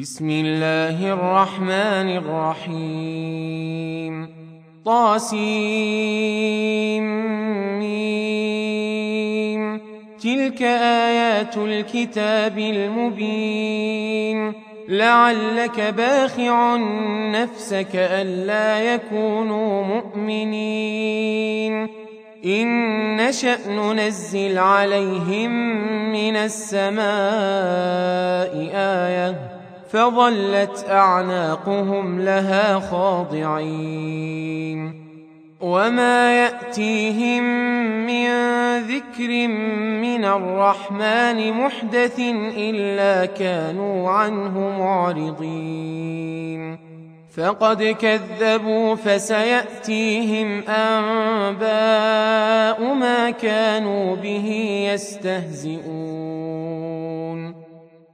بسم الله الرحمن الرحيم. طاسيم. تلك آيات الكتاب المبين. لعلك باخع نفسك ألا يكونوا مؤمنين. إن نشأ ننزل عليهم من السماء آيةً. فظلت أعناقهم لها خاضعين. وما يأتيهم من ذكر من الرحمن محدث إلا كانوا عنه معرضين. فقد كذبوا فسيأتيهم أنباء ما كانوا به يستهزئون.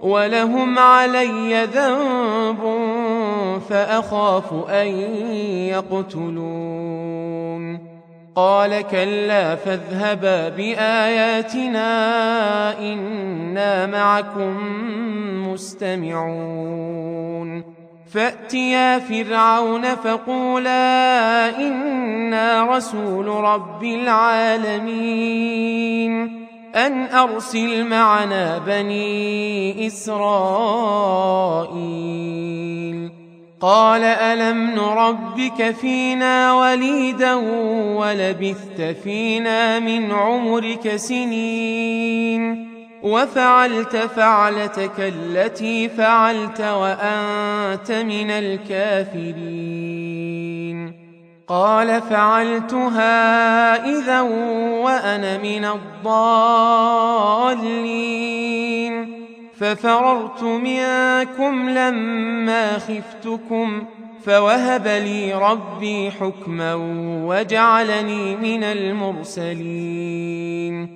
ولهم علي ذنب فأخاف أن يقتلون. قال كلا فاذهبا بآياتنا إنا معكم مستمعون. فأتيا فرعون فقولا إنا رسول رب العالمين. أن أرسل معنا بني إسرائيل. قال ألم نربك فينا وليدا ولبثت فينا من عمرك سنين. وفعلت فعلتك التي فعلت وأنت من الكافرين. قال فعلتها إذا وأنا من الضالين. ففررت منكم لما خفتكم فوهب لي ربي حكما وجعلني من المرسلين.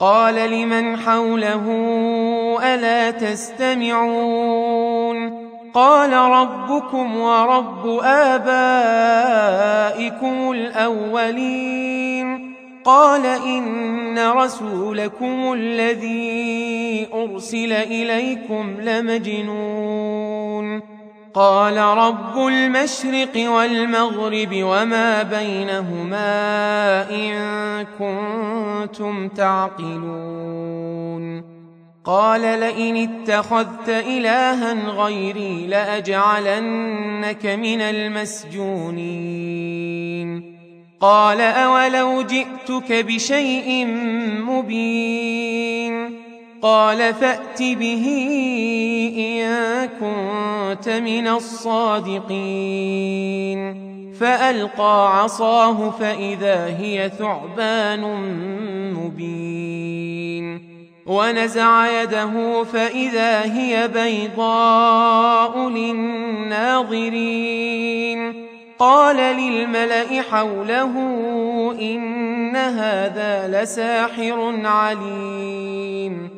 قال لمن حوله ألا تستمعون قال ربكم ورب آبائكم الأولين قال إن رسولكم الذي أرسل إليكم لمجنون قال رب المشرق والمغرب وما بينهما إن كنتم تعقلون. قال لئن اتخذت إلها غيري لأجعلنك من المسجونين. قال أولو جئتك بشيء مبين. قال فأت به إن كنت من الصادقين. فألقى عصاه فإذا هي ثعبان مبين. ونزع يده فإذا هي بيضاء للناظرين. قال للملأ حوله إن هذا لساحر عليم.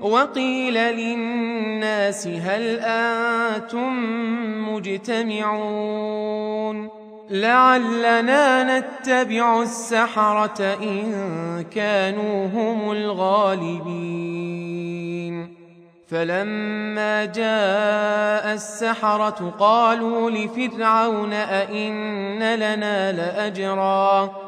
وقيل للناس هل أنتم مجتمعون لعلنا نتبع السحرة إن كانوا هم الغالبين. فلما جاء السحرة قالوا لفرعون أئن لنا لأجرا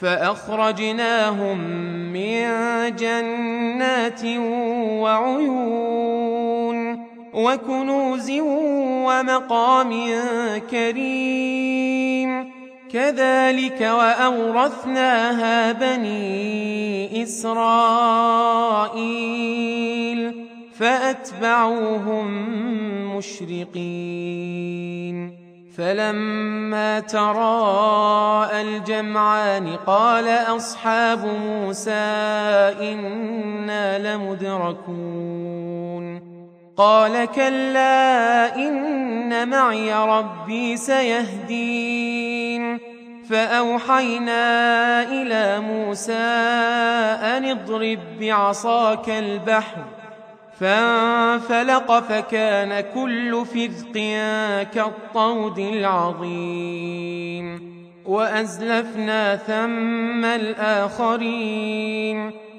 فأخرجناهم من جنات وعيون وكنوز ومقام كريم. كذلك وأورثناها بني إسرائيل فأتبعوهم مشرقين. فلما تراءى الجمعان قال أصحاب موسى إنا لمدركون. قال كلا إن معي ربي سيهدين. فأوحينا إلى موسى أن اضرب بعصاك البحر فانفلق فكان كل فرق كالطود العظيم وأزلفنا ثم الآخرين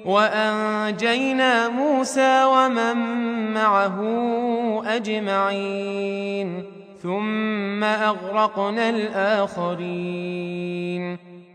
وأنجينا موسى ومن معه أجمعين ثم أغرقنا الآخرين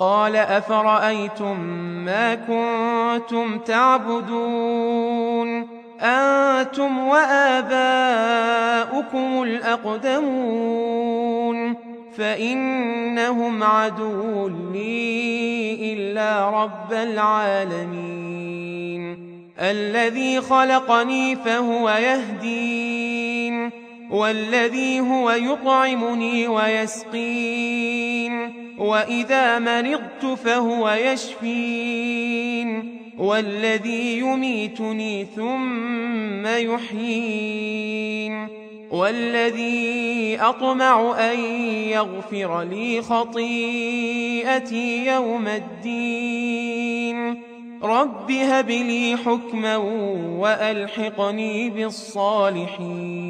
قال أفرأيتم ما كنتم تعبدون؟ أنتم وآباؤكم الأقدمون. فإنهم عدو لي إلا رب العالمين. الذي خلقني فهو يهدين. والذي هو يطعمني ويسقين وإذا مرضت فهو يشفين والذي يميتني ثم يحيين والذي أطمع أن يغفر لي خطيئتي يوم الدين. رب هب لي حكما وألحقني بالصالحين.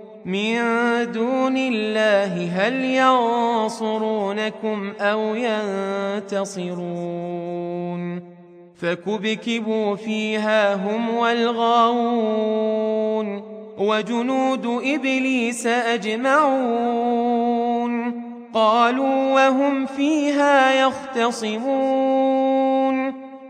من دون الله هل ينصرونكم أو ينتصرون؟ فكبكبوا فيها هم والغاوون وجنود إبليس أجمعون. قالوا وهم فيها يختصمون.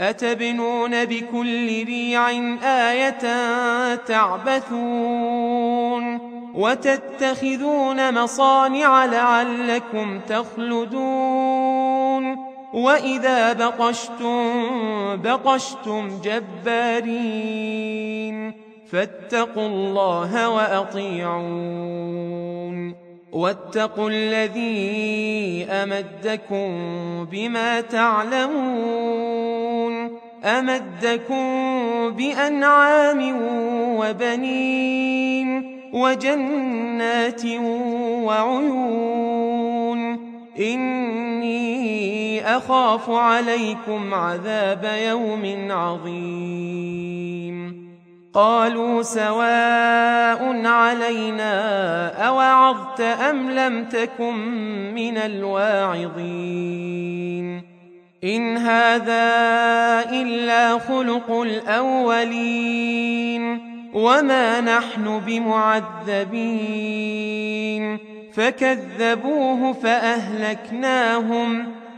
أتبنون بكل ريع آية تعبثون وتتخذون مصانع لعلكم تخلدون وإذا بطشتم بطشتم جبارين فاتقوا الله وأطيعون واتقوا الذي أمدكم بما تعلمون أمدكم بأنعام وبنين وجنات وعيون إني أخاف عليكم عذاب يوم عظيم قالوا سواء علينا أوعظت أم لم تكن من الواعظين. إن هذا إلا خلق الأولين. وما نحن بمعذبين. فكذبوه فأهلكناهم.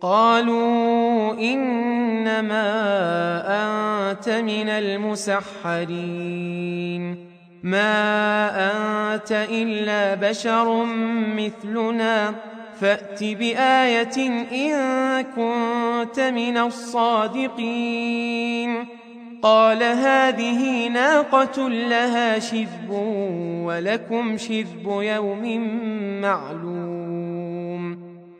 قالوا إنما أنت من المسحرين. ما أنت إلا بشر مثلنا. فأت بآية إن كنت من الصادقين. قال هذه ناقة لها شذب ولكم شذب يوم معلوم.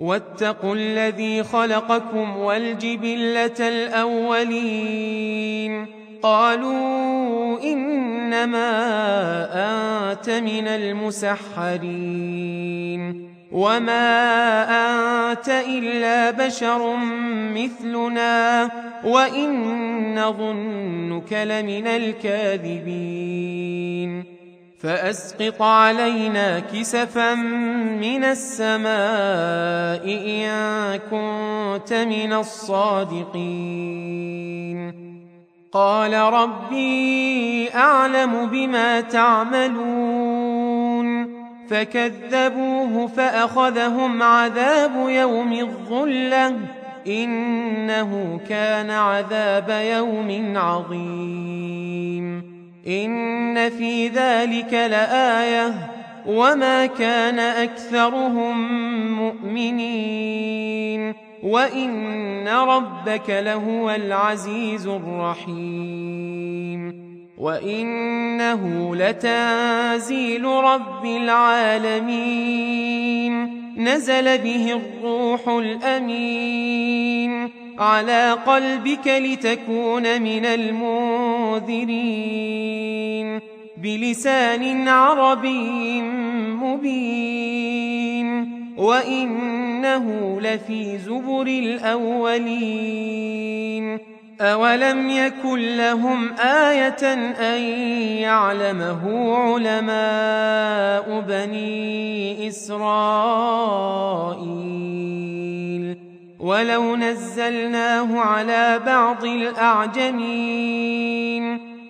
واتقوا الذي خلقكم والجبلة الأولين. قالوا إنما أنت من المسحرين. وما أنت إلا بشر مثلنا وإن نظنك لمن الكاذبين. فأسقط علينا كسفا من السماء إن كنت من الصادقين. قال ربي أعلم بما تعملون. فكذبوه فأخذهم عذاب يوم الظلة. إنه كان عذاب يوم عظيم. إن في ذلك لآية وما كان أكثرهم مؤمنين وإن ربك لهو العزيز الرحيم وإنه لتنزيل رب العالمين نزل به الروح الأمين على قلبك لتكون من المنذرين. بلسان عربي مبين. وإنه لفي زبر الأولين. أولم يكن لهم آية أن يعلمه علماء بني إسرائيل؟ ولو نزلناه على بعض الأعجمين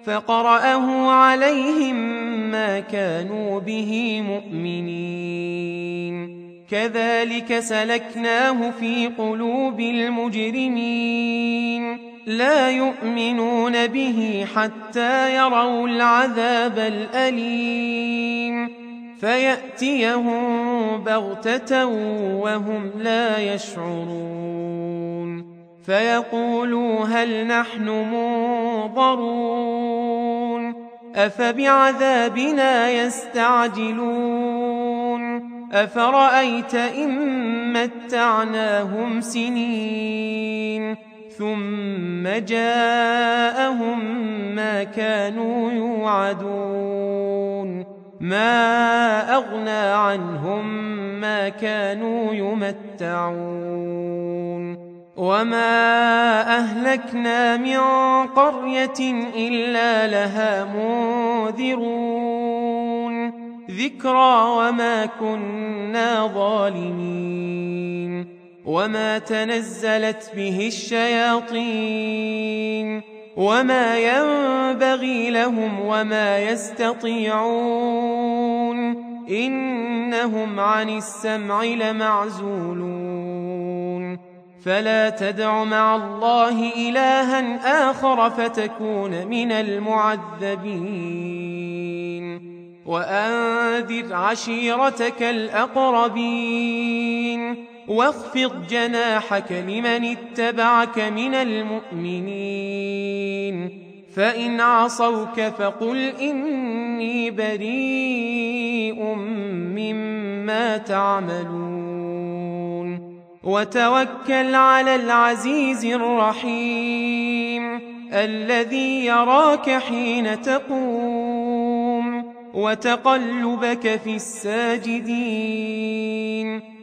فقرأه عليهم ما كانوا به مؤمنين كذلك سلكناه في قلوب المجرمين لا يؤمنون به حتى يروا العذاب الأليم فيأتيهم بغتة وهم لا يشعرون. فيقولوا هل نحن منظرون؟ أفبعذابنا يستعجلون؟ أفرأيت إن متعناهم سنين؟ ثم جاءهم ما كانوا يوعدون. ما أغنى عنهم ما كانوا يمتعون وما أهلكنا من قرية إلا لها منذرون ذكرى وما كنا ظالمين وما تنزلت به الشياطين وما ينبغي لهم وما يستطيعون إنهم عن السمع لمعزولون فلا تدع مع الله إلها آخر فتكون من المعذبين وأنذر عشيرتك الأقربين واخفض جناحك لمن اتبعك من المؤمنين. فإن عصوك فقل إني بريء مما تعملون. وتوكل على العزيز الرحيم الذي يراك حين تقوم. وتقلبك في الساجدين.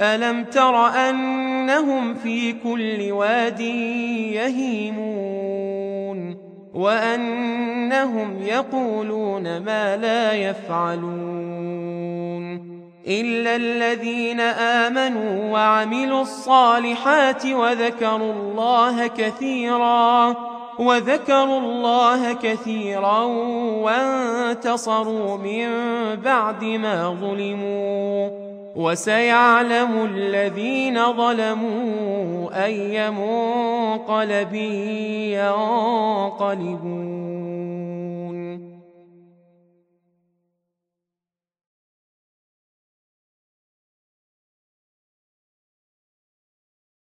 ألم تر أنهم في كل واد يهيمون وأنهم يقولون ما لا يفعلون إلا الذين آمنوا وعملوا الصالحات وذكروا الله كثيرا وذكروا الله كثيرا وانتصروا من بعد ما ظلموا. وسيعلم الذين ظلموا أي منقلب ينقلبون.